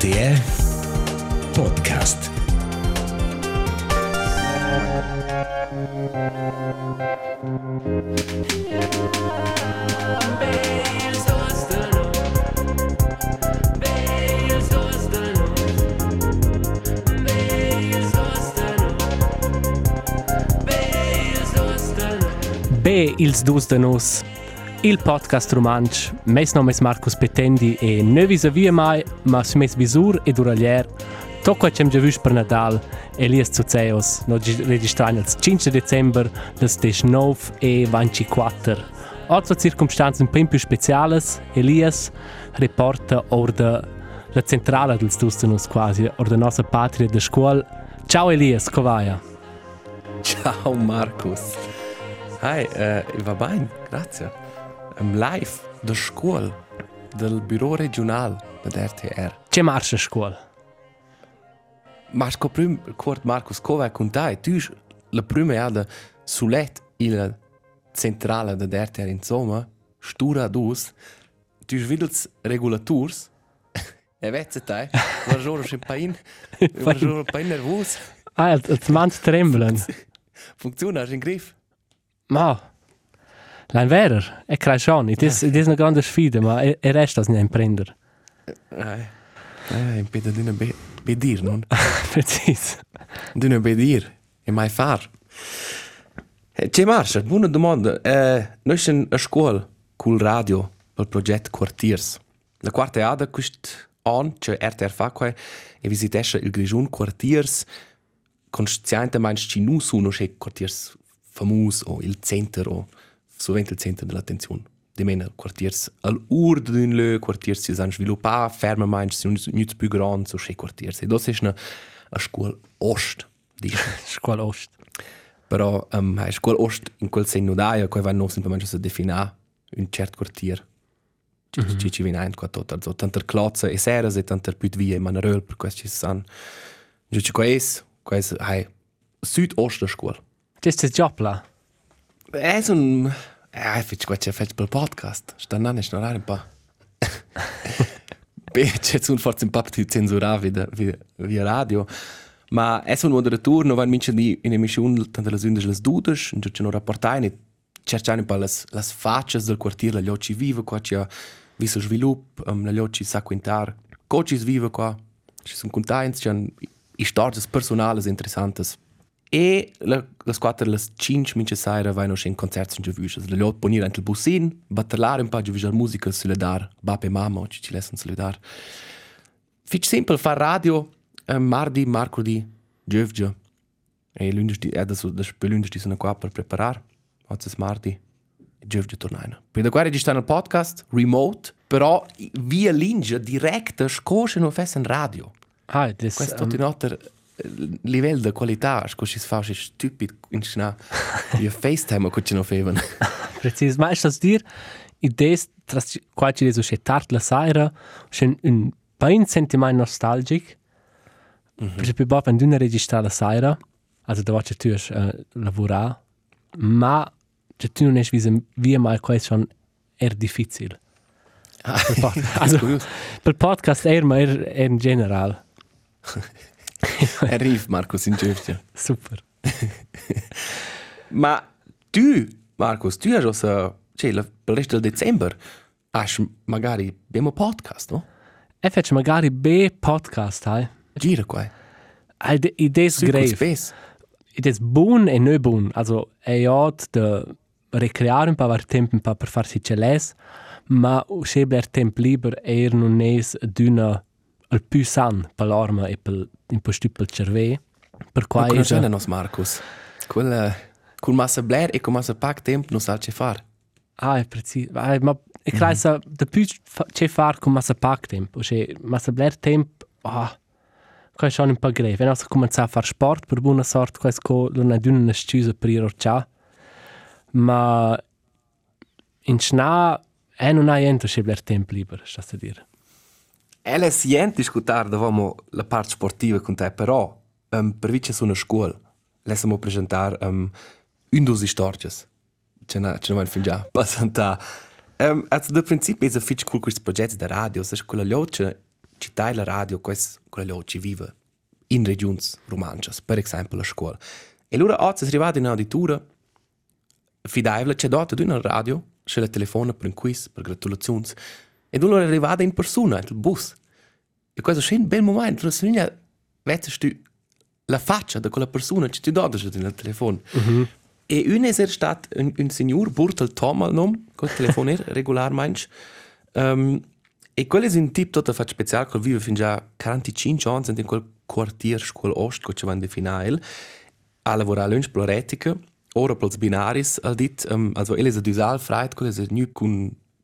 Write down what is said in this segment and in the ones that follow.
RTR Podcast. B ils dus de nos il podcast romanch mes nome es Marcus Petendi e ne vis a via mai ma mes visur e duralier tocco chem già vus per Nadal Elias Zuzeos no registrare il 5 december des 19 e 24 Altre circumstanze un po' più speciali Elias reporta or de la centrale dels dus quasi or de nostra patria de scuola Ciao Elias, vai? Ciao Markus. Hi, uh, va bene, grazie. Am live da scuola del bureau regional dell'RTR. C'è marcia a scuola? Marco prim quart Markus come con te, tu la prima ada sulet il centrale dell'RTR insomma, stura dus, tu videls regulaturs. E vezze te, va giuro un pain, va giuro un pain nervos. Ah, il mans tremblen. Funziona, in griff. Ma, l'hai vero, è crashon, it is, it is una grande sfida, ma è, è resta ne imprender. Eh, eh, in peda d'una be, bedir, non? Precis. D'una bedir, e mai far. Eh, C'è marcia, buona domanda. Eh, noi siamo a scuola col radio per il progetto Quartiers. La quarta ada quest an, cioè RTR fa qua, e visitesce il Grigion Quartiers, consciente meinst ci nu sono che Quartiers famus o il center o sovente il center dell'attenzione. Di meno quartiers al ur d'un le quartiers si san sviluppa ferma meinst sono nüt più grand so che quartiers. E das ist eine a scuola ost. Scuola Ost. Però um, a scuola ost in quel senno daia, qua va non semplicemente a definire un certo quartier. Ci mm -hmm. ci viene in qua tot, also tanter klotze e seras e tanter put vie e maneröl per questi san. Giuci qua es, qua es hai südost der scuola. Das ist È un... Eh, feci qua c'è feci per podcast. Sta nanne snorare un po'. Beh, c'è un forse un po' più censurato via, via, radio. Ma è un moderatore, non va in di in emissione tante le unde le dudes, non c'è un rapportare, cercare un po' le le facce del quartiere, le occhi vive qua, c'è visto sviluppo, um, le occhi sa quintar, coci vive qua. Ci sono contenti, c'è storie personali interessanti. E la, la squadra le 5 mince saira vai noch in concerts in Giavusch. Le lot ponir ent il bussin, battalare un pa Giavusch musica solidar, bap e mamma, ci ci lesson solidar. Fitch simple far radio, eh, mardi, mercoledì, Giavusch. E lunedì, eh, adesso da lunedì sono qua per preparar. Oggi è mardi, Giavusch tornaina. Poi da qua registrare il podcast, remote, però via linea, diretta, scosce non fessen radio. Ah, das Questo um, um, noter livello di qualità, scusi si fa stupido in scena. Io FaceTime che ci non feven. precis. Ma das dir Idees, tras qua ci reso che tard la sera, schon un pain sentiment nostalgic. Perché poi wenn du ne registrare la sera, also da watch tu uh, lavora, ma che tu non es wie wie mal quasi schon er difficil. Per pod- also, per podcast er ma er, in general. Arriv Markus in Giusto. Super. Ma tu, Markus, tu hai già, cioè, la- per il resto del dicembre, hai magari abbiamo podcast, no? E fetch magari B podcast, hai. Gira qua. Hai de idees grave. space. It is bun e non bun. Also, è jod de recreare un po' var tempo un po' per farsi celes, ma bler tempo liber er non es d'una al più san per l'arma e per un po' stupel cerve. Per qua è è nos Markus. Quella con massa blair e con massa pack tempo non sa che far. Ah, è preciso. Ah, ma e creisa mm -hmm. de più c'è far con massa pack tempo, se massa bler tempo, ah, qua è schon un po' grave. Wenn also cominciare a fare sport per buona sorte, questo non è d'una scusa per ir orcia. Ma in sna è non hai niente se bler tempo libero, sta a dire. Ella è sient discutar davamo la parte sportiva con te, però um, per vice su una scuola, lessamo presentare um, un dos stories. Ce n'è ce fin già passanta. Um, also, da principio è fitch cool questo progetto da radio, se quella lioce città la radio, quello ci vive in regioni romances, per esempio la scuola. E allora oggi è arrivato in auditura, fidevole, c'è dato una radio, c'è il telefono per un quiz, per gratulazioni, e allora è arrivato in persona, il bus. E questo è un bel momento, la signora, vedi tu la faccia di quella persona che ti dà nel telefono. Mm -hmm. E un è stato un, un signor, Burtel Tom al nome, col telefono regolarmente, um, e quello è un tipo tutto fatto speciale, che vive fin già 45 anni in quel quartier scuola ost, che ci va in finale, a lavorare lunch ploretica, ora per binaris, al dit, um, also ele è dusal freit, quello è nu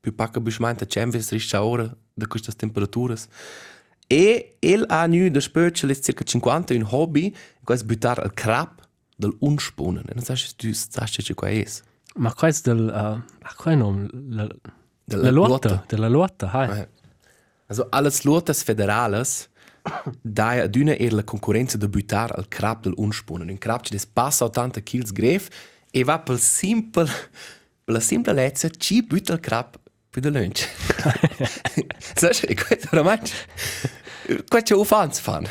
con più pacca bismante, c'è striscia ora da queste temperature. E il ha nu da spöce le circa 50 un hobby, questo è buttare il crap del unspunnen. Non sai tu sai che qua è. Ma questo del, uh, a qual nome? La, della lotta. Della lotta, hai. Eh. Also, alles lotas federales, da d'una era la concorrenza de butar al crap del unspunnen. Un crap che des passa 80 kg gref e va pel simple, la simple lezza, ci butta il crap più de lunch. Sai, questo oramai, questo è un fans fan.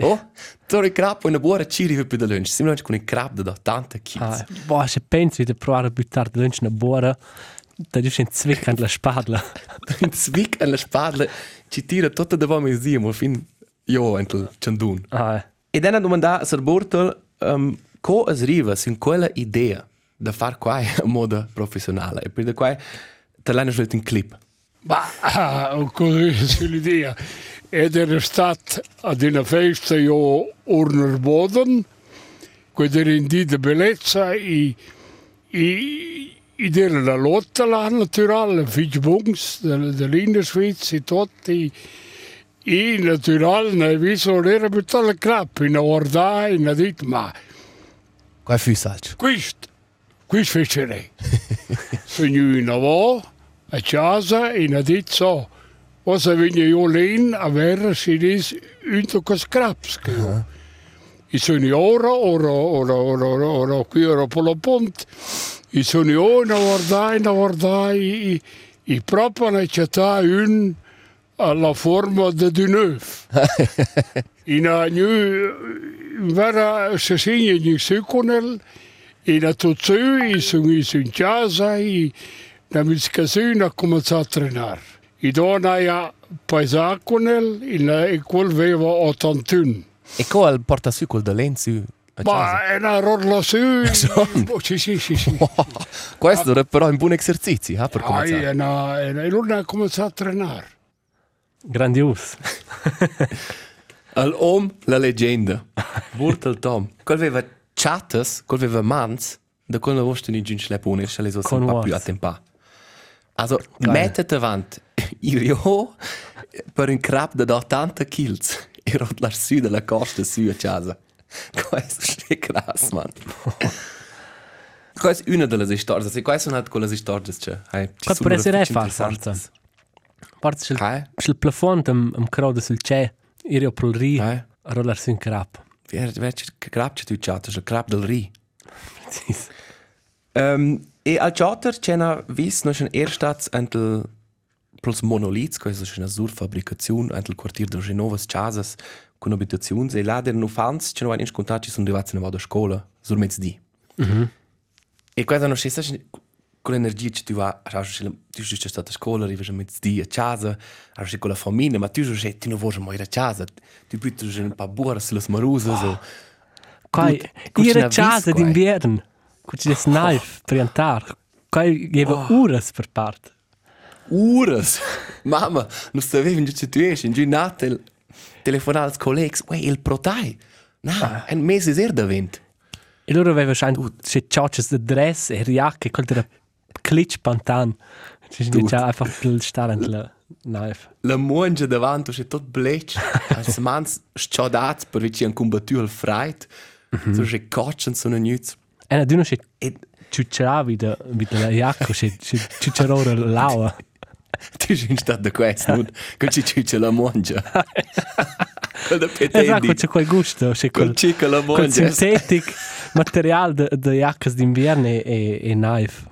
Oh, tu il crap una buona ci rive più de lunch. Simulamente con il crap da 80 kg. Boh, se pensi di provare a buttare de lunch una buona, da dici un zwick an la spadla. un zwick an la spadla ci tira tutta da vam zi, mo fin io entel chandun. Ah, eh. E dan a domanda sir Bortel, um, co es riva sin quella idea da far quai a moda professionale e per da quai te l'hanno scelto in clip. Ma ah, così è l'idea. Ed era stato ad una festa io Urner Boden, quella di bellezza e, e ed era la lotta là naturale, fig bungs dell'Indersviz e tutti. E naturale, ne visto era buttato la crap, in guardare, in dit, ma... Qua fu salcio? Questo, questo fecerei. Sono in avò, a casa, e ha dit so, cosa vengo io lì a vedere se dis unto con scraps che io. Uh -huh. E sono ora, ora, ora, ora, ora, ora, qui ora per la ponte, I sono io a guardare, a guardare, e, e proprio ne c'è un alla forma di un œuf. e na nu vera se segna ni seconel e na tutto e sono in casa e na miscasuna ha cominciato a trenare. E donna ja paisaconel e quel aveva 81. E qual porta su quel da lenzu? Ma è una relazione. Sì, sì, sì. sì. Questo è però un buon esercizio, eh, per cominciare. E una, e una ha cominciato a trenare. Grandios. L'uomo, la leggenda. Burtel Tom. Quel aveva chattes, quel aveva mans, da quando vostro in giunge lepone, se le so un po' più a tempo. Also, mettete avanti, io per un crap da 80 kg, ero la su della costa su a casa. Questo è krass, man. Questa è una delle storie, se queste sono quelle storie che hai. Quad può essere far forza. Parte sul sul plafond am am crowd sul c'è, io pro il ri, a rolar sin crap. Wer wer che crap che tu chatta, il crap del ri. Precis. Um, e al chatter c'è una vis no schon erstats entel plus monolits, questo è una surfabricazione entel quartier de Genovas Chasas con abitazioni e là erano fans che non hanno incontrato ci sono arrivati a scuola sul mezzodì. Mm -hmm. E quando non c'è con l'energia che tu vai, tu sei stata a scuola, arrivi a mezzodì a casa, arrivi con la famiglia, ma tu sei tu non vuoi mai a casa, tu butti un po' buona sulle maruse. Oh. Quai, ir a casa d'inverno, con des knife per andare, quai geva oh. uras per parte. Uras? Mamma, non in giù tu esci, in giù natel, telefonare als collegs, uè, il protai. No, ah. un mese er davent. E loro aveva scheint se ciocces de dress e riacche col der klitsch pantan. Ci sono già einfach la knife. La monge davanti c'è tot blech. Als mans sciodats per vici un combattu al freit. So c'è coccian sono nüz. E na d'uno c'è ciucciaravi da la jacca, c'è ciucciarora l'aua. Tu sei stato da questo, non che ci ci la mangia. Esatto, c'è quel gusto, c'è quel cica la mangia. Quel sintetic material de de jaccas d'inverno e e knife.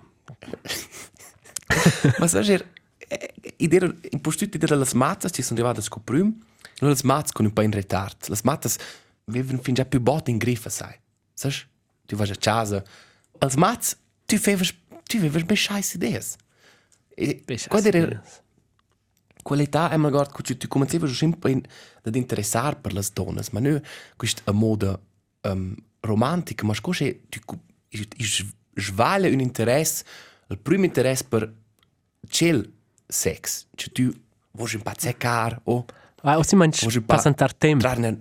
Ma sai, idea in postuti delle las mazzas ci sono arrivate a scoprire Allora le mats con un po' in ritardo. Le matas vivono fin già più botte in griffa, sai. Sai? Tu vai a casa. Le mats, tu fevas, tu vivas ben scheiß ideas. E quando era qualità è magari che tu cominciavi sempre ad interessare per le donne, ma non questa moda um, romantica, ma scusa, tu svaglia un interesse, il primo interesse per quel sex. Cioè tu vuoi un po' zeccare o... Ah, o si mangi Vuoi po' passantar tempo. Trarne,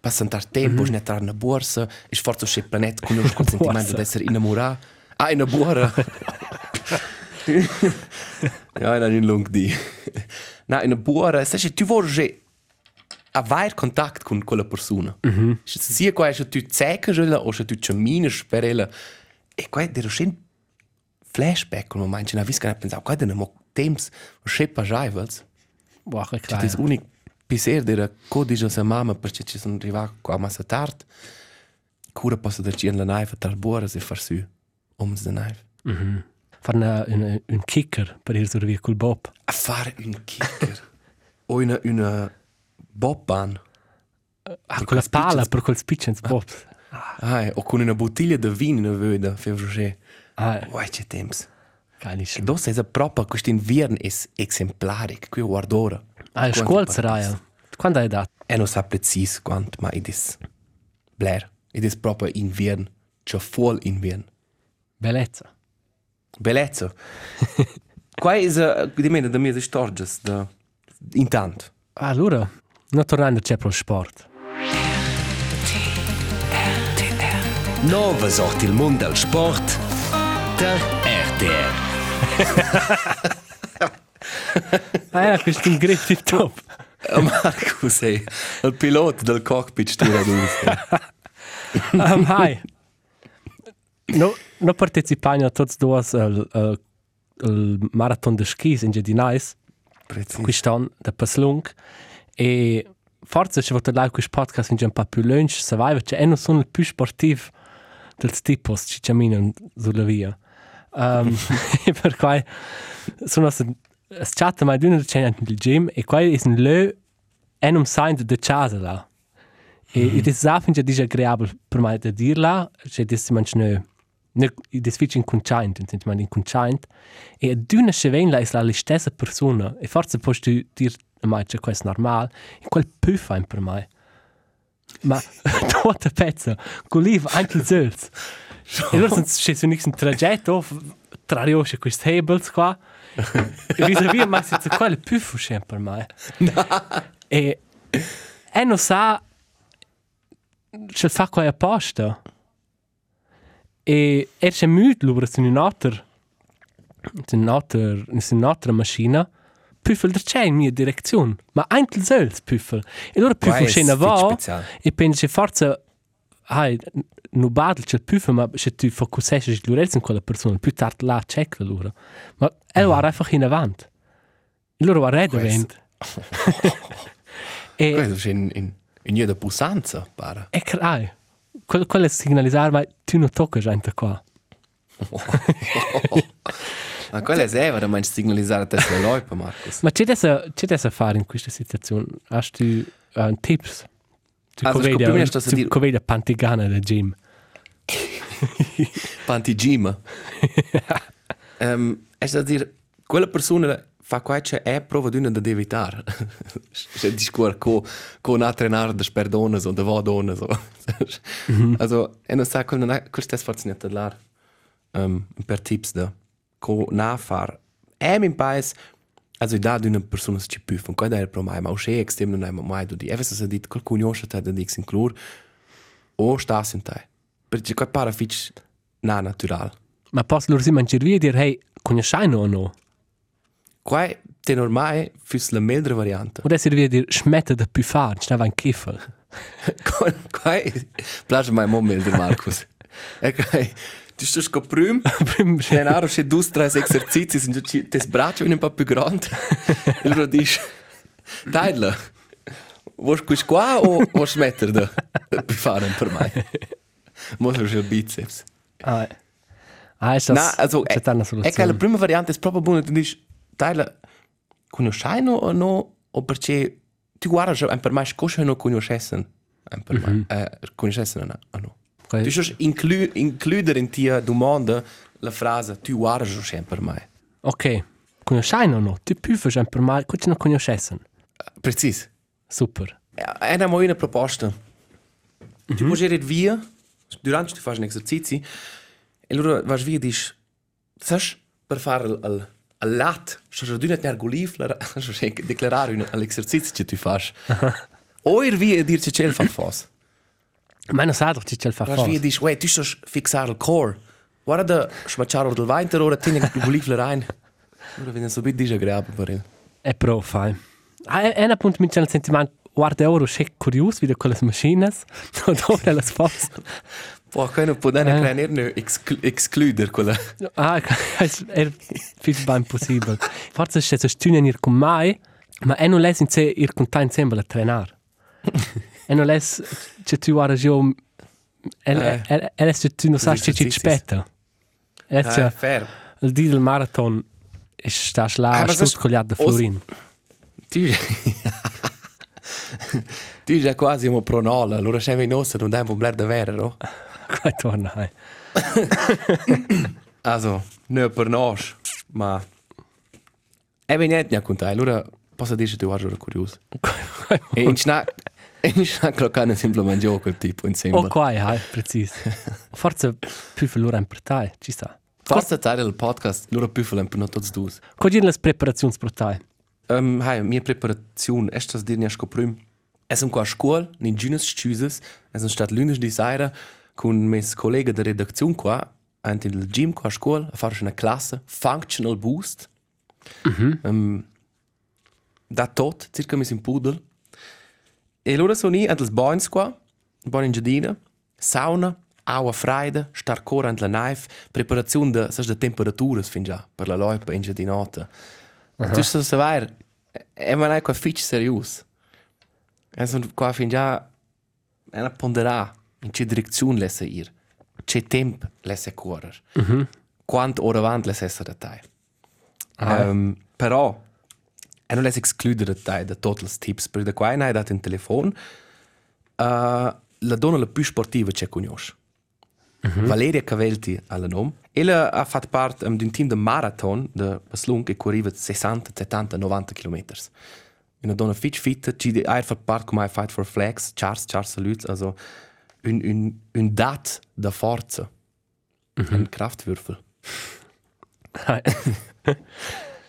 passare tempo, vuoi entrare nella borsa, e sforzo se il pianeta conosce il sentimento Borsa. di essere innamorato. Ah, una buora. ja, non in lung di. Na, in una buora, sai, tu vuoi avere contatto con quella persona. Mm -hmm. Sia qua se tu zeccas ella o se tu camminas per ella. E qua è un flashback, come manche, na, vis che ne pensavo, qua è un temps, un schepa jaivals. Boah, che claro. das unico piacere era codice sa mamma perché ci sono arrivato qua a massa tardi. Cura posso darci in la naiva tra buoras e far su om de naiva. Fare una, una, un kicker per ir sur via col Bob. A fare un kicker. o una, una bobban. Ah, con la pala per quel spicciens Bob. Ah, o con una bottiglia di vino in vöda, roger. Ah, Uai, c'è temps. E geilissimo. dos è proprio questo inverno è esemplaric, qui guardora. Ah, scuola sarai. Quando hai dato? E non sa preciso quanto, ma ed is blair. Ed is proprio inverno, cioè full inverno. Bellezza. Bellezza. Qua è uh, di me da mie storges da intanto. Ah, allora, non tornando c'è pro sport. Nova sorti il mondo del sport der RTR. Ah, ja, questo è un grip tip top. Marco sei il pilota del cockpit stura Um, hi. No, no partecipano tutti due al, al, al marathon de skis in Gedinais, Preciso. quest'anno, da Paslung. E forse se volete là questo podcast in un po' più lunch, se vai, perché non sono il più sportivo del tipo ci camminano sulla via. Um, e per cui sono chat mai d'una c'è nel gym e qua è un lö è un sign de casa là. E mm. das ist finde ich agreeabel per me da dirla, cioè das manch ne ne das fitch inconscient, senti man inconscient. E a d'una chevenla è la stessa persona e forse puoi tu dir a me che questo è normal, e quel puffa per me. Ma tutta pezza, con lì anche il zels. E allora c'è su un traghetto tra riosce questi tables qua. E vis-à-vis ma c'est quoi le puffa sempre per me. E e non sa se fa qua apposta. E er c'è mut lura su un'altra su un'altra su un'altra macchina Püffel der c'è in mia direzione, ma anche il zels Püffel. E allora Qua Püffel scena va e pensi forza hai no badel c'è il Püffel, ma se tu focussessi il lurelz in quella persona, più tardi là check la lura. Ma er war einfach in avanti. E loro war red event. e Questo è in in in jeder pusanza, para. E crai. Quello, quello è segnalizzare, ma tu non tocca gente qua. Ma quella è seva da manch signalizzare te la loipa, Marcus. Ma c'è adesso, c'è adesso a fare in questa situazione? Hai tu uh, tips? Scoprimi vedi, a dire- come vedi pantigana del gym. Pantigima. um, è da dire, quella persona fa qua c'è è prova di una da evitare. Se discuor co con altre narde per donne o da va donne so. Also, e non sa quel non questo è sforzo net lar. Um, per tips da co na far. È min paese Also da d'una persona ci più von quando era pro mai ma usce extrem non hai mai do di evas sa dit quel cugnosce te da dix in clur o sta in te perché qua para fitch na natural. Ma posso loro si mangiare via e dire, hey, conosci o no? qua te normale fürs la meldre variante. O adesso via dire, smette da ci stava un kiffel. qua plage mai mo meldre Markus e qua tu stai scoprüm C'è aro c'è due tre esercizi sind già tes braccio un po' più grande e loro dice Taila vuoi qui qua o vuoi smettere da. Fare per me Mostra il biceps Ah, ah, ist das, Na, also è, una è che la soluzione. prima variante è proprio buona tu dici Taila conosci no o no o perché tu guarda, un per mai sconosce non conoscessen. Un per mai. Eh, conoscessen no. No. Tu stai inclu includere in tia domanda la frase tu guarda schon per mai. Ok, conoscei o no? Tu fai per mai, cosa non conoscessen? Precis. Super. È una buona proposta. Tu puoi girare via, durante tu fai un esercizio, e allora vai via e dici, sai, per fare il, il, il lat, se non hai golif, declarare l'esercizio che tu fai. O ir via e dirci c'è il. Ma non sa doch, ci c'è il fa Vai via e dici, uè, tu stai fissare il core. Guarda, smacciare del weiter ora tieni il golif rein. Allora viene subito disagreabile per il. È pro, fai. Ah, è un appunto mi c'è il sentimento, guarda ora, sei curioso, vedi quelle macchine, dove le fos. Boah, können po denne klein er nu excluder quella. Ah, è più ben possibile. Forse c'è se studiare ir con mai, ma è non les in se ir con ta insieme a trenar. E non les c'è tu a ragione e e e se tu non sai ci ci spetta. E Ah, c'è fair. il di del marathon e sta Ah, sla ma sto se- cogliato da Florin. Tu Tu già quasi un pronola, allora c'è in ossa, non dai un bler da vero, no? Qua torna. hai. Also, ne per nos, ma è venuto a contare, allora posso dire che tu eri curioso. E in snack, in snack lo canno semplicemente gioco quel tipo insieme. Oh, qua, hai, preciso. Forse più loro per te, ci sta. Forse tare del podcast, loro più per noi tutti due. Cosa sono le preparazioni per te? Um, hai, mia preparazione, è sta dir niasco prim. Es un qua a scuola, in giunas schuses, es un stat lunes di sera, con mes collega de redaktion qua, ant il gym qua a scuola, a fare una classe, functional boost. um, da tot, circa mis in pudel. E allora sono io, ils boins qua, bon in giardina, sauna, aua freida, star cora ant la naif, preparazione de, sas de temperaturas fin già, per la loipa in giardinota. Tu stai a sapere, è ma qua fitch serius. E sono qua fin già, è una ponderà, in che direzione lesse ir, che temp lesse correr, quant ora avanti lesse essere da te. Um, però, e non lesse excludere te da i tips, perché da qua hai dato in telefono, uh, la donna la più sportiva che conosci. Valeria Cavelti alla nome. Ella ha fatto parte um, di un team de marathon de Baslung che corriva 60, 70, 90 km. Una donna fit fit, ci ha fatto parte come Fight for Flags, Charles, Charles Salutes, also un, un, un dat da forza. Un Kraftwürfel.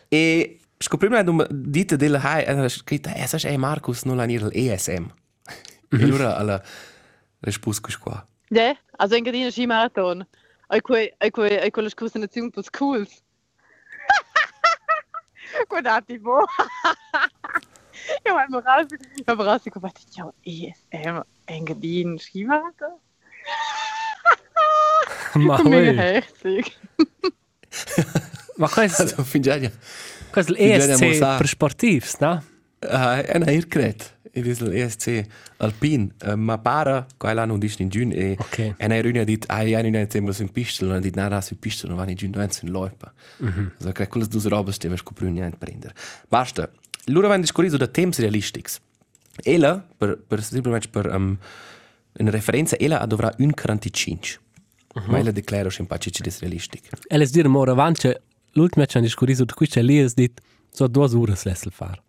e scoprimo una dita della hai, era scritta, eh, sai, eh, Marcus, non l'ha l'ESM. E allora alla risposta qua. Ja, also in Gardina Skimarathon. Ai quei, ai quei, ai quelle scusse nazioni per schools. Guardate, boh. Io ho raus, io ho raus, ich habe ja, ESM, Engadin, Skimarathon. Ma Mega oi. herzig. Ma questo Also, Bisogna l'ESC mostrare. per sportivi, no? È una ircret. Ed è l'ESC Alpin. Uh, ma para, qua l'hanno detto in giugno, e Ok. e una riunione ha detto, ah, io non sembra su in pista, non ha detto, no, su in pista, non vanno in giugno, non su in loipa. Also, che quelle due robe stiamo scoprendo niente prendere. Basta. Loro vanno discorso da temps realistics. Ella, per, per semplicemente per um, una referenza, ella dovrà 1,45. Ma ella declara sempre che è realistico. E les dire more avanti, l'ultimo che hanno discorso di questo lì è detto, so due ore l'essere fare.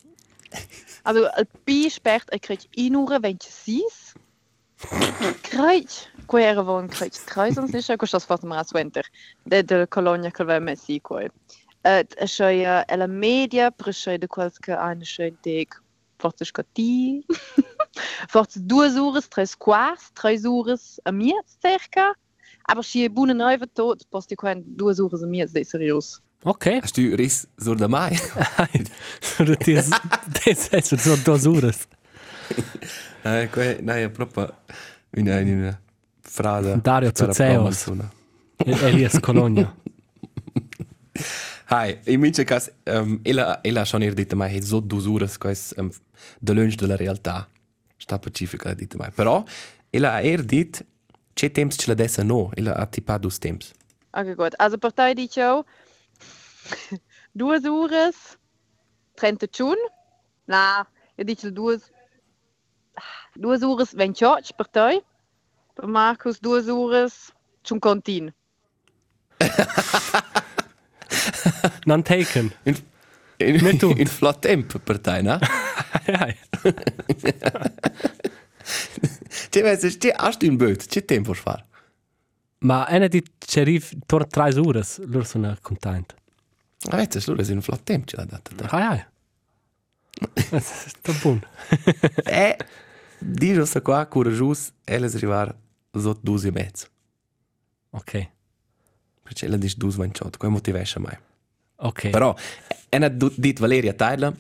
Also, il Pi spert, ich krieg in Uhr, wenn ich sieh's. Kreuz. Quere von Kreuz. Kreuz uns nicht, ich das fast mal als Winter. De de Colonia che va messi qua. Et è schei e la media, per schei de qualche eine schön Tag. Forse scatti. Forse due ures, tre quarts, tre ures a mir circa. Aber schie bune neuve tot, posti qua due ures a mir, das seriös. Ok. Hast du Riss so da mai? Das das ist so. Eh, que, no, è proprio una, una frase. Dario Zuzeos. promozione. Elias Colonia. Hai, in mince cas, um, ella, ella schon ihr dite mai, so dusures, quais um, de lunch de la realtà. Sta pacifica dite mai. Però, ella ha er dit, c'è temps ce la dessa no, ella ha tipa dus temps. Ok, gut. Also Partei dice auch, due ures, trenta chun. Na, io dice due, duas horas 28 per te. Per Marcus duas horas zum Kontin. Non taken. In, in, Nicht du. in flott tempo per te, no? ja, Če veš, če hast du in böt, če tempo far. Ma ena di cerif tor tre horas, loro sono contenti. Ah, vedi, loro sono in flott tempo, ce l'ha data. Ah, ja. Sta buon. E, dico sta qua, coragius, elles arrivar sotto due e mezzo. Ok. Perché ella dice due ventotto, come motivesce mai. Ok. Però, è una dit Valeria Teile,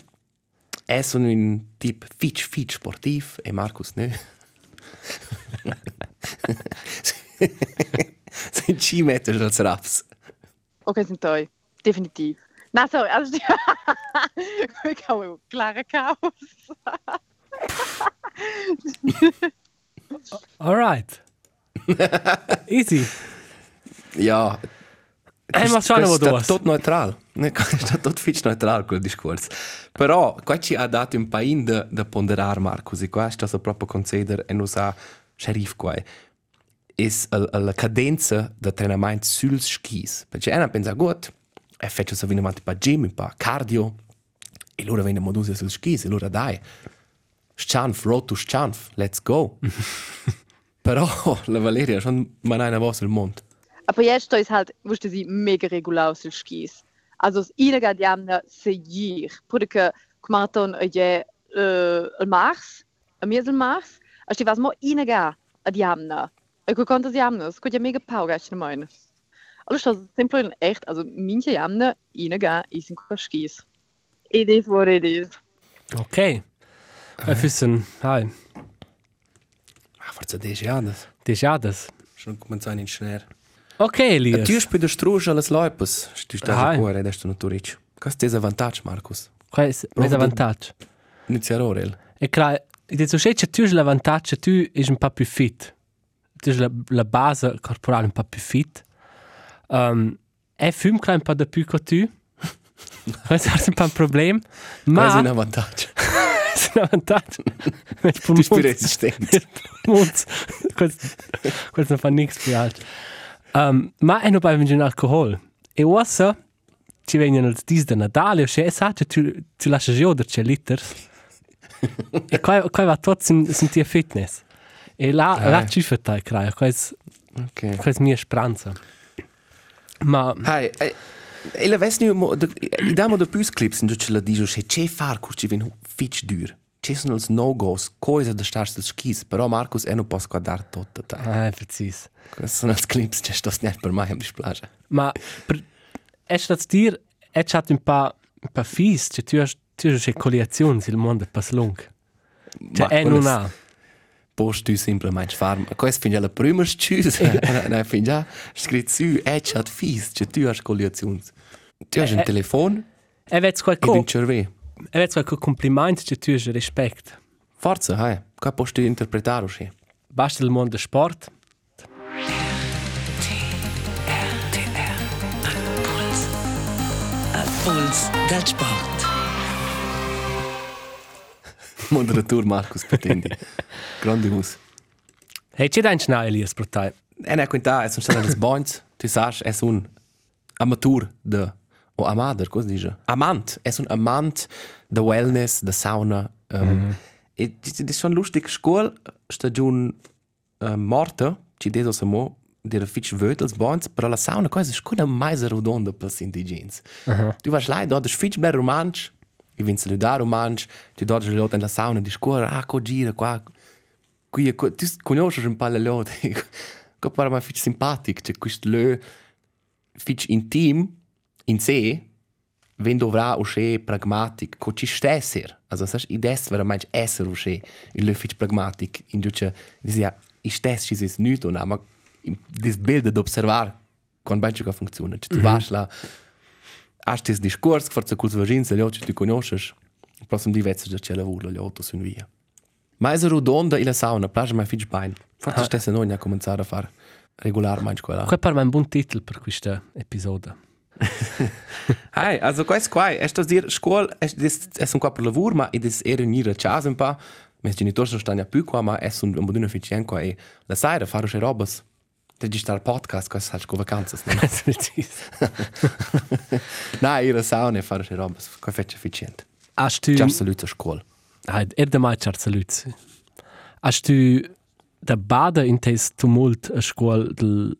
è sono un tip fitch fitch sportiv, e Marcus ne. Sind Skimeter als Raps. Okay, sind te. Definitiv. Na, sorry, also ich habe klare Chaos. All right. Easy. Ja. Eh, ma schauen wir Sta was. tot neutral. Ne, sta tot fitch neutral quel discorso. Però, qua ci ha dato un paio da, da ponderar, Marcus, e qua sta so proprio consider e non sa sheriff qua. is la cadenza da treinament suls skis. Perché una pensa gut, e faccio so venire avanti pa gym, un pa cardio, e loro vengono modusi sul skis, e loro dai, schanf, road to schanf, let's go. Però la Valeria schon man eine was il mond. Aber jetzt ist halt, wusste sie mega regular aus den Skis. Also das Iniga die haben seguir. Porque marathon je äh, el mars, a miesel mars, als die was mo Iniga a die haben. E ko konnte sie haben, es ja mega pau gast ne meine. Alles das simpel echt, also minche jamne Iniga is in Skis. It is what it is. Ok. Wir wissen, hi, Ah, forse 10 anni. Dejadas. Schon cominciare in schnell. Ok, E Elias. tu spui de struge alle loipes, tu stai Hai. a cuore adesso non tu ricci. Questo è vantaggio, Marcus. Qual è il vantaggio? Iniziare ora. il. E clar, il so che tu hai l'avantaggio, tu è un po' più fit. Tu hai la, la base corporale un po' più fit. Um, e fum un po' di più che tu. Questo è un po' un problema. È Ma un vantaggio. è un vantaggio. Tu spui resistente. Mons. Questo, non fa nichts più altro. Um, ma è non per un alcol. E ora ci vengono i dis di Natale, o se sa che tu, tu lasci da c'è liter. e qua, qua va tutto sin, sentir fitness. E là, Ah. là ci fa tai, crai. Questa Ok. è mia speranza. Ma, Hai, e, e la de, i damo de plus clips in ce la dijo che che far cur ci vin fitch dur. Ci sono els no-goes, coisa da stars des skis, però Marcus è non posso guardare tutto. ah, precis. Questi sono els clips, c'è sto net per mai am dispiace. Ma, per, è stato dir, è stato un po', un po' fis, cioè tu hai, tu hai coliazioni, il mondo è pas lungo. Cioè, è non ha. Post tu semplicemente far. Questo fin già la prima scius. Nein, fin già scritto su, è chat fis, c'è tu hai coliazioni. Tu hai Eh, un eh. telefono E vezi ed qualcosa, un cervello. e vezi qualcosa complimento, cioè tu hai rispetto. Forza, hai. Qua posso tu interpretare usci. Basta il mondo sport. Puls del sport. Moderator Marcus Petendi. Grandios. Hey, c'è da un schnau, Elias, per te. E ne quinta, es sono state le boins. Tu sai, es un amateur de o amader, cosa dice? Amant, es un amant de wellness, de sauna. Um, E das ist schon lustig, Schule stagiun uh, morta, ci deso samo dir fitch vötels boins, però la sauna cosa è una mais redonda per gli indigeni. Tu vas là, dort ist fitch bel romansch, i vin saludar romansch, tu dort ist lot in la sauna, di scuola, ah, co gira qua, qui, qui tu conosci un po' le lot. Che pare ma fitch simpatico, c'è questo lö fitch intim in sé, wenn dovrà uscire pragmatic, co ci stesser. Also, sai, i des veramente esser uscire, il lö fitch pragmatic, in giuce, dizia, i stess ci sis nuto, na, ma dis bild d'observar, con ben che funziona. Tu vas hast das Diskurs, forse col vagins, gli occhi tu conosci, il prossimo di vezzo già c'è lavoro, gli auto sono via. Ma è rodonda e la sauna, piace mai fitch bein. Forse stessa noi a cominciare a fare regolarmente quella. Questo per me è un buon titolo per questo episodio. Hai, also questo qua, è sto dire, scuola, è, è un qua per lavoro, ma è era in a casa un po', mes genitori non stanno più qua, ma è un un buon efficient qua e la sera fare che robas. Registrare podcast, cosa sai con vacanze. Precis. Nein, ihre Sauna fare che robas, qua fece efficient. Hast du... Già saluto a scuola. Ah, er da mai charts salut. Hast du da bada in tes tumult a scuol del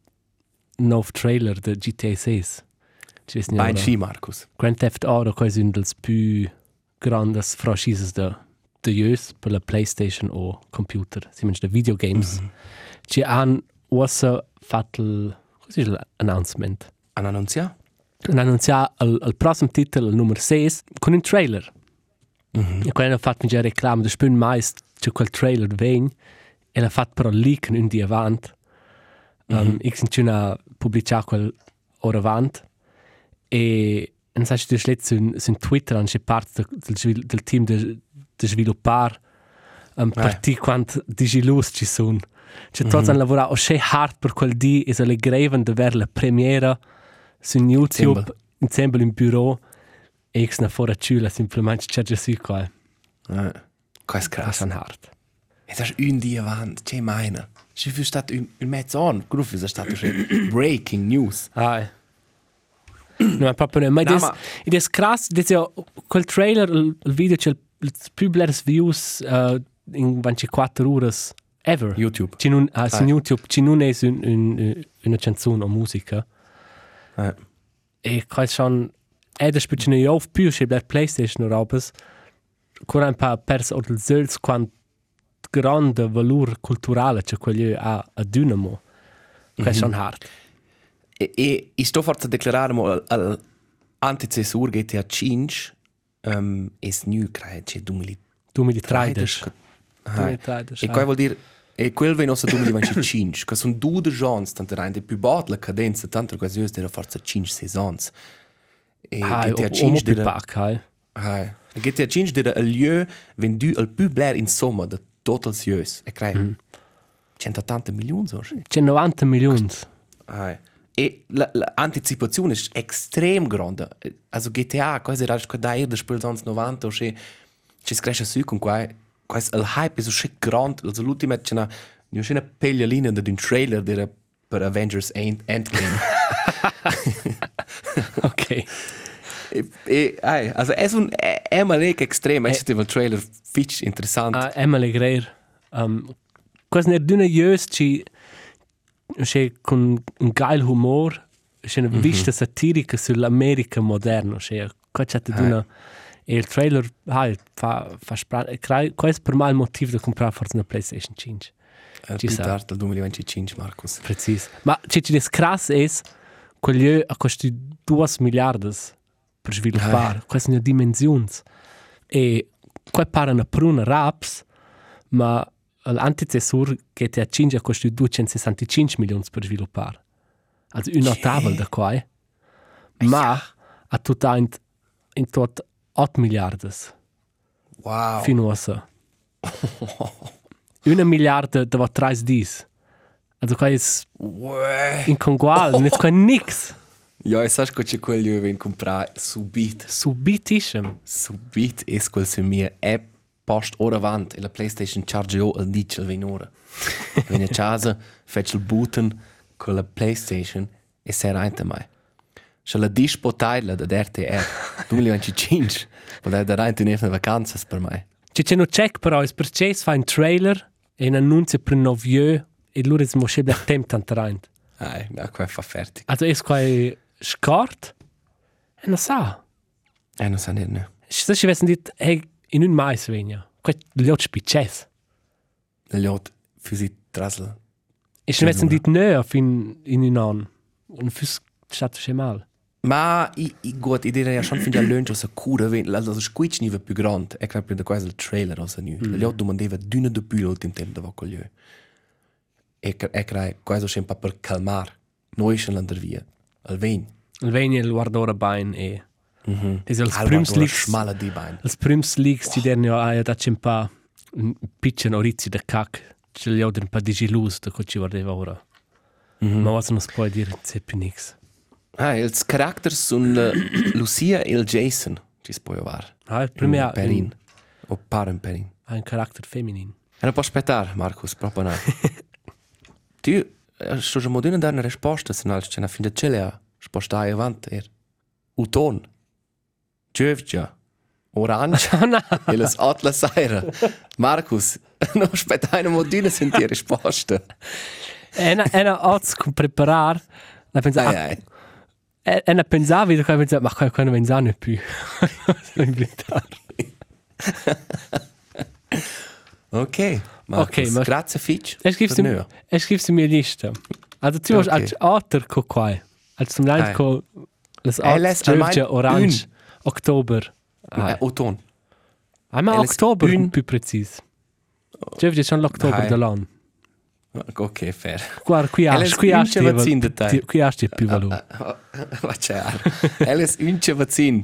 nov trailer de GTA 6? Ci es Ein Ski, Markus. Grand Theft Auto quasi un dels più grandes franchises de jös per la PlayStation o computer, si mensch de videogames. Ci han ossa fattel, così è l'announcement. An annunzia? Han annunciato il, prossimo titolo, il numero 6, con un trailer. E quando hanno fatto già reclama, da spun mais c'è quel trailer vegn, e l'ha fatto però leak un dia avanti. Um, Ich sind schon pubblicato quel ora avanti. E non sai se tu schlägt su, su Twitter, anche parte del, del, del team de, de sviluppar um, Eh. ti quant digilus ci sono. Cioè, mm -hmm. hanno lavorato osce hard per quel di e se le greven de ver la premiera su YouTube, Insieme. in bureau, e ich na fora ciula semplicemente c'è già su qua. Ja. Qua è krass. ist ein hart. E das un dia avanti, c'è meine. Ci fu stato un, un mezzo on, gruff è stato breaking news. Ah, No, proprio non. Ma No, no, ma- è krass, ed è quel trailer, il, video c'è il più belle views uh, in 24 ore ever. YouTube. Ci non, ah, su Ah. YouTube ci non è un, un, una canzone o musica. Ja. E quasi schon, ed è specie ne auf più c'è per PlayStation o robes, ancora un po' perso o il zels quant grande valore culturale c'è quello a, a Dynamo. Questo è schon hard. E, e i sto forza declarare mo al, al anticessur GTA 5 um, es nu credo c'è 2013. 2013. Ah. 2013, E qua vuol dire e quel ve nostra 2025, che sono due gens tanto rein più bot la cadenza tanto quasi io della forza 5 seasons. E Ah, GTA o, o 5 mo più dira pac, hai. Ah, GTA 5 dira il lieu vendu al più bler in somma de total sieux. E credo 180 milioni so. C'è 90 milioni. Ah, e la, la anticipazione è estrem grande. Also GTA, quasi era che da ir del spil sonst 90 o che ci cresce su con qua, quasi il hype è so schick grande. Also l'ultima c'è una una schöne peglialina da un trailer der per Avengers End Endgame. Ok. e, e ai, also è un è, è malek extrem, è stato il trailer fitch interessant. Ah, Emily Greer. Um, quasi ne d'una jös ci c'è con un geil humor, c'è una vista satirica sull'America moderna, c'è qua c'è d'una e il trailer hai fa fa spra questo per me il motivo da comprare forse una PlayStation 5. Eh, ci più tardi del 2025, Marcus. Precis. Ma c'è ci des krass es quello a costi 2 miliardas per sviluppare. Questa è una dimensione. E qua parano pruna raps, ma l'antecessor GTA 5 ha costi 265 milioni per sviluppare. Also un ottavo da qua. eh. Ma a tutta in, in tot 8 miliardas Wow. fino a sa. Una miliarda da 3 dis. Also qua è Uè. incongrual, non è qua nix. Ja, e sai che c'è quello che viene comprare subito. Subitissem. Subito è quel se mia è post ora avanti e la PlayStation charge io al dice al venore. Vieni a casa, faccio il button con la PlayStation e sei reinte mai. Se la dispo taglia da RTR 2025, vuol dire reinte in una vacanza per me. C'è c'è no check però, è perché fa un trailer e un annunzio per un novio e loro è mosce per tempo tanto rein. Ah, ja, qua fa fertig. Also è qua scort e non sa. Eh, non sa niente. Se ci avessero detto, hey, in un mais vegna, qua gli altri spicces. Gli altri, fisi trasla. E se avessero detto no, fin in un anno, non fosse stato c'è male. Ma i, i gut, i direi ja schon fin già lunch osa cura, ven, la, la squitch niva più grande, e credo quasi il trailer osa nu. Mm. Gli altri domandeva d'una de più l'ultim tempo da con lui. E, cre- e credo quasi sempre per calmar. Noi schon l'andar via. Al ven. Il vegna il guarda ora bain e... Mm -hmm. Es els prims leaks, Schmala di bein. els prims leaks ti derni a da c'è un pa un pitchen orizi da cac. Ce li ho un pa digilus da co ci guardava ora. Mm -hmm. Ma was non si può dire, c'è più nix. Ah, ils Charakters sun la Lucia e il Jason. Ci si può var. Ah, il primo In Berlin. O paren penin. Ha un carattere feminin. E non può aspettare, Marcus, proprio no. tu, eh, sto già modino dare una risposta, se non c'è una fin da cele, spostai avanti, er. Uton. Giovgia. Orange. e las otla saira. Marcus, non aspettai una modina sentire risposta. Ena, ena oz con preparar. La pensa, Ai, ai. ah, ena pensavi, da qua pensa, ma qua non pensa ne più. In verità. Ok, Marcus. Ok, ma- Grazie, Fitch. Es gibt per nö. es gibt mir Liste. Also du hast Okay. als Otter ko quai. Als zum Leid Ai. ko das Eh, les- Otter almein Orange. Oktober. Eh, Uton. Einmal Eles Oktober, un- più precis. Giovje schon l'Oktober Ai. dell'anno. Ok, fair. Guarda, qui hast unce vaccin de te. Qui di più valore. Ma c'è. Eles unce vaccin.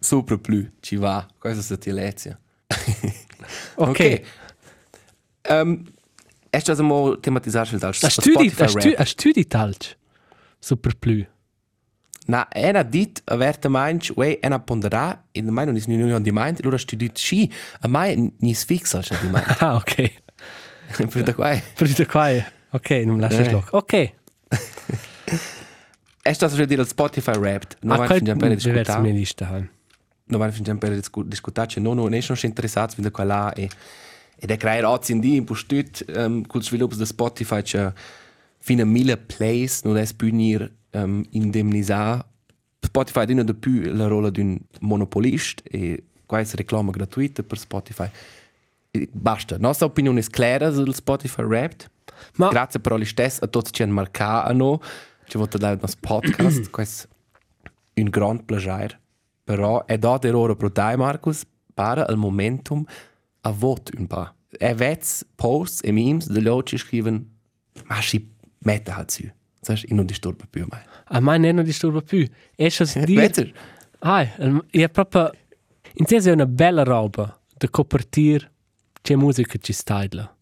Super plu. Ci va. Questa è la lezione. Ok. Um, è stato mo tematizzare sul tal Hast du die, hast du, hast du die Talch? Super plü. Na, ena dit averte mainch, we ena pondera, in de mai non is ni non di mind, allora stu dit sci, a mai ni sfixa al di mind. Ah, ok. Per da quai. Per di qua. Ok, non lasci Eh. loc. Ok. È stato già dire al Spotify Wrapped. Non Ah, van quel fin per diversi mir discutare. lista. hein. Non van fin per discutare, no, no, ne sono interessati fin da qua là e ed è creare oggi in di in postut um, col sviluppo da Spotify c'è fino a mille plays, non è punir um, indemnizzare Spotify non ha più la ruolo di un monopolista e questa reclama gratuita per Spotify. E basta. La nostra opinione è chiara sul Spotify Wrapped. Ma Grazie però stess a tutti che hanno marcato a. Ci volete dare il nostro podcast. Questo è un grande piacere. Però è da ora pro dai, Marcus, para al momentum a voto un pa. E vets posts e memes de loro ci scriven ma si mette halt su. Sai, io non disturba più mai. a me non disturba più. E se dir... Vetter? Ah, è proprio... In senso è una bella roba da copertir c'è musica ci staglia.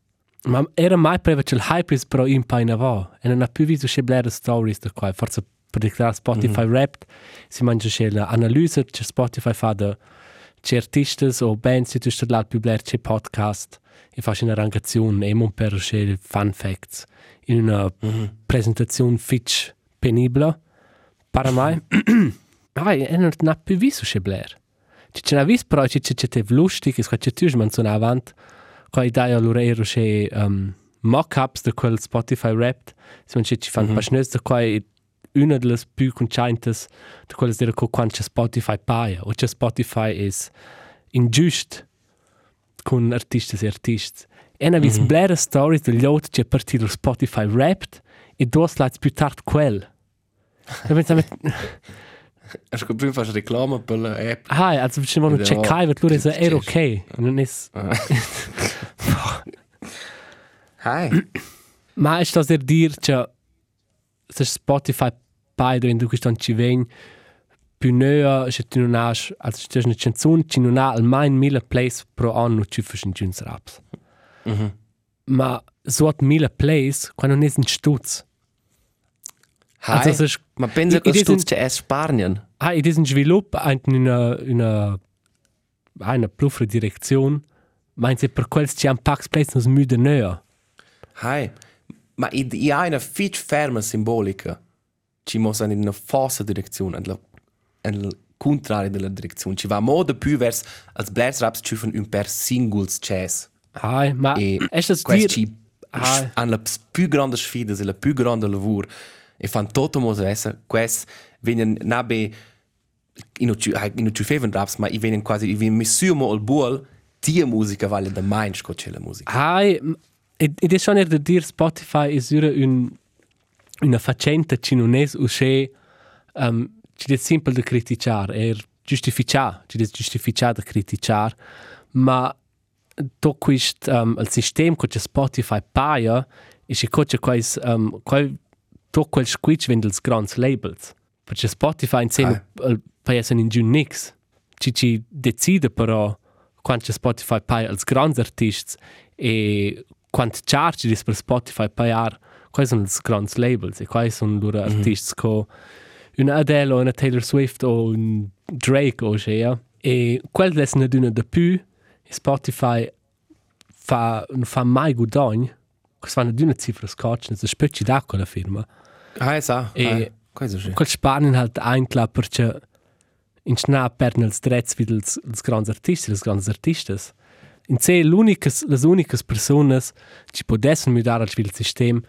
Ma era mai preva che il hype è però in paina va. E non ha più visto c'è blare stories da qua. Forse per dichiarare Spotify mm -hmm. Wrapped si mangia c'è l'analisi che Spotify fa da c'è artisti o bands che tu stai là più blare c'è podcast e fa una rangazione e non per c'è fun facts in una mm -hmm. presentazione fitch penibile. Per me, ah, e non ha più visto c'è blare. Ci c'è una vis però ci c'è c'è lustig, che c'è tu manzona avanti, qua idea allora ero c'è um, mock-ups di quel Spotify Wrapped, si mangia ci fanno mm -hmm. passionati da qua è una delle più conciantes di quelle dire che quando c'è Spotify paia, o c'è Spotify è ingiust con artisti e artisti. E una vis mm -hmm. blare stories degli altri che partito da Spotify Wrapped e due slides più tardi quel. E pensavo, Acho che prima fai reclama per l'app. ah, also ci vogliono Ed è- checkare, tu è Sì, era sì. ok, non è... Hi. Ma è stato per dire che se Spotify pai dove tu questo ci veni più nea se tu non hai also se tu hai una canzone ci non ha almeno mille plays pro anno ci fai un giuns raps Mhm. ma so hat mille plays quando non è un stutz Hi. also es ist Ma pensa I- che it stu isn't- c'è è Spanien. ah it ist ein sviluppo in una una eine plufre direzione ma se per quels ci han pax plays nos müde nea Hi. Ma i i ha una fitch ferma simbolica. Ci mossa in una falsa direzione, nella nella contraria della direzione. Ci va modo più vers als Blairs Raps ci fanno un per singles jazz. ah ma E è das questo dir ci Ah. hanno la più grande sfida, la più grande lavoro. E fanno tutto modo essere. Questo viene nabe in uci in uci feven raps, ma i viene quasi i viene missumo al buol. Die musica vale da mein scocce la musica. Hai, ed ed è schon er da dir Spotify è sura un una faccenda ci non è usce um, ci è semple da criticar er giustificar ci è giustificar da criticar ma to quist um, il sistema che Spotify paia e ci coce quais um, quai to quel squitch wenn dels grands labels perché Spotify in seno uh, paia sen in giun nix ci ci decide però quando Spotify paia als grands artists e quando charge dis per Spotify paiar quais sono els grands labels e quais sono loro Mhm. artists co una Adele o una Taylor Swift o un Drake o c'è e quel des ne d'una de più Spotify fa, non fa mai guadagno, che fanno di una cifra scotch, non si specci d'acqua la firma. Ah, sa. E- E cosa c'è? Quel spanen halt eintla perché in schna perden els drets vid els, els grands artisti, els grands artistas. In se l'unicas, les unicas personas ci podessen mudar al vil sistem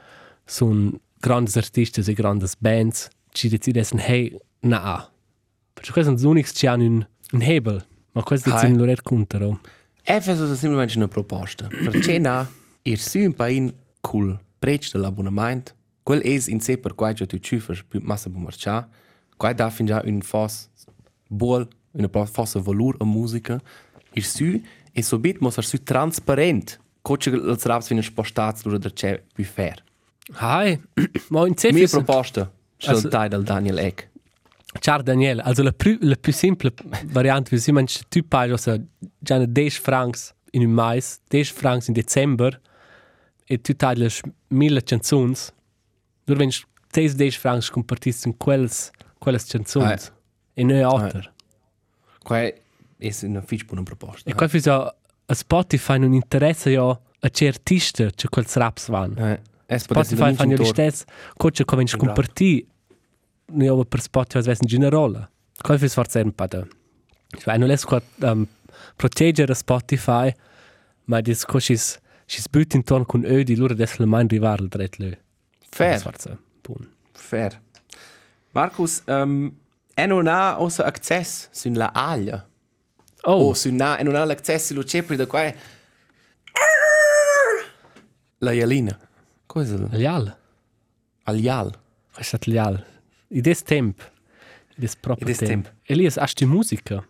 son grandes artistas e grandes bands ci decidesen hey, na. Perché questi sono gli unici che hanno un, un hebel. Ma questo Hai. è un loro contro. E fa semplicemente una proposta. Perché na, ir su un pain cool, prec dell'abbonamento, quel es in sé per quai già tu cifres più massa bu marcia, quai da fin già un fos buol, una fossa valur a musica, ir su e sobit mos ar su transparent, coche els raps vinen spostats lura der c'è più fair. Hai, ma in se Mia proposta, sul tai del Daniel Eck. Ciao Daniel, also la più, la più semplice variante, wie man tu paghi also già 10 francs in un mais, 10 francs in Dezember e tu tagli 1000 canzoni. Nur wenn 10 10 francs compartist in quelles Ah. e non altre. Quai es una fitch buona proposta. E qua fisa a Spotify non interessa ja a che artista che quels raps van. Eh, es Spotify fanno gli stessi, coach come in comparti, ne ho per Spotify svesen generale. Come fai forse un po' da. Cioè, non è qua um, proteggere Spotify, ma dis coach is si sbut intorno con ödi loro adesso le mai rivare il dret lì. Fair. Forse. Buon. Fair. Markus, um, e non ha also access sun la aglia. Oh, Oh, sun na, e non ha l'access lo cepri da qua. La ialina. Cosa? Aglial. Questo è leal. In des temp. In des proprio In des temp. temp. Elias, hast du musica?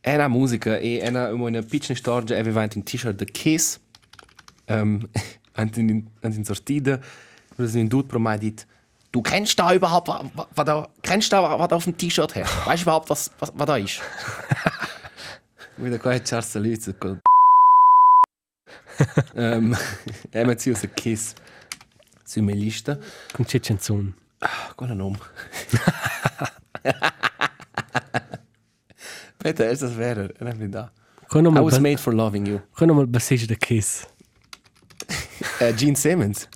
E una musica e e una una piccola storia aveva un t-shirt da Kiss. Um, antin antin sortida. Wir sind dort pro mal dit. Du kennst da überhaupt was, was da kennst da was auf dem T-Shirt her? Weißt du überhaupt was was, was da ist? Wieder quasi Charles Leute. ähm, er hat sich aus Kiss. Su me lista. Con che canzone? Qual è il nome? Peter, ist das wäre? Er hat mich da. Con I nome was il made for loving you. con nome il bassista da Kiss. Uh, Gene Simmons.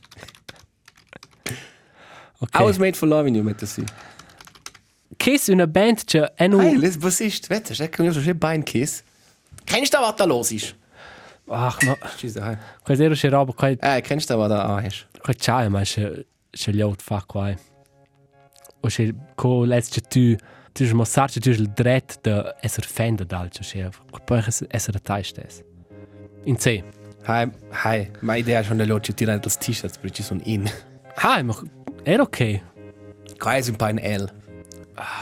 Okay. I was made for loving you, mette si. Kiss è una band che è non... Hey, les bassist, vete, se kan jo so bein kiss. Kennst du was da los ist? Ach, ma... Tschüss da. Quasi ero c'è roba, qua... Eh, kennst du was da ah ist? Qua c'è, ma c'è... C'è gli out fa qua. O c'è... Co lez c'è tu... Tu c'è mossar c'è tu il dret de esser fan de dal c'è c'è. Poi esser a tai stes. In sé. Hi, hi. Ma idea schon der Lotsche tirare das T-Shirts, per ci sono in. Ah, ma... Era ok. È un po' un L.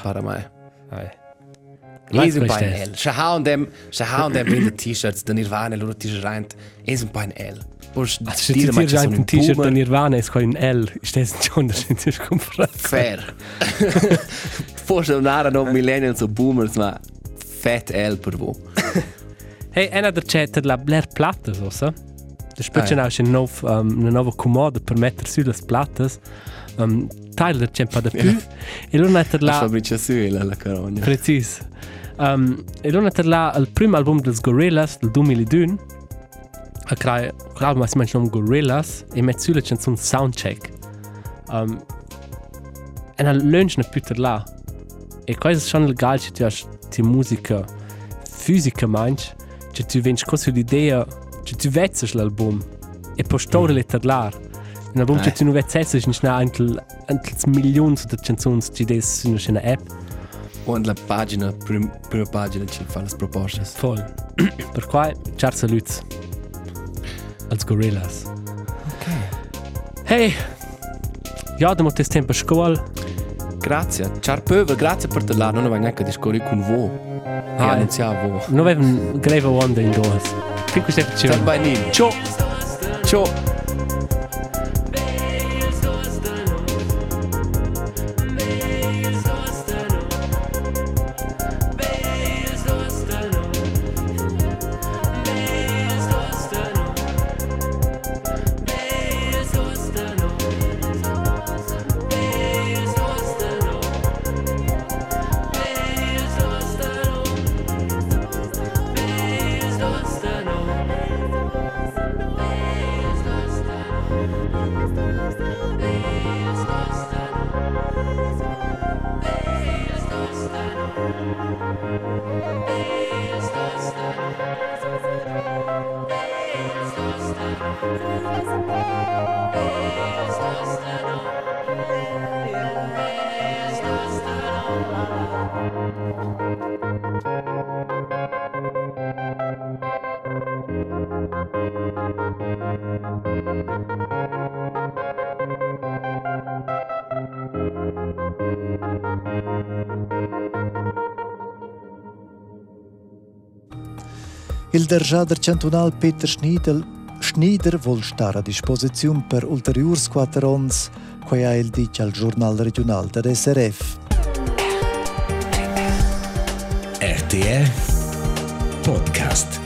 Para mai. Ai. È un po' questa un è. L. Se H&M, se H&M vende T-Shirts, da Nirvana, loro t-shirt rein, è un po' un L. Poi Also, se ti tiri già un t-shirt da Nirvana, è qua in L. Stes schon, da sind sie comprare. Fair. Forse non erano millennials o boomers, ma fat L per voi. Hey, einer der Chat hat la Blair Platte, so specie Ah, ja. nov, um, una nova comoda per mettere su le plattas. Um, Tyler un po' da più. E lui ha La la... fabbrica suela, la carogna. Precis. Um, e lui ha la il primo album dels Gorillaz del 2002. A crai, l'album si chiama Gorillaz e mette su la canzone Soundcheck. Um, e na lunch na più là. E questo è schon legal che tu hai di musica fisica manch, che tu vens con l'idea, che tu vezzes l'album e poi store le terlar. Un album che Eh. tu non vezzes è nicht anche anche milioni di canzoni che des in una app Und la pagina, prim, prima pagina ci fa le proposte. voll. per cui ciao saluti als Gorillas. Ok. Hey, ja, da molto tempo scuola. Grazie. Ciao Pöver, grazie per te là. Non avevo neanche discorri con voi. E Ah, annunziavo voi. Non avevo greve onda in due. Fin questa è Ciao Bainin. Ciao. Ciao. Il Derjader cantonal Peter Schniedel Schneider vuol stare a disposizione per ulteriori quattro ons, quei ha il dice al giornale regionale del SRF. RTR Podcast.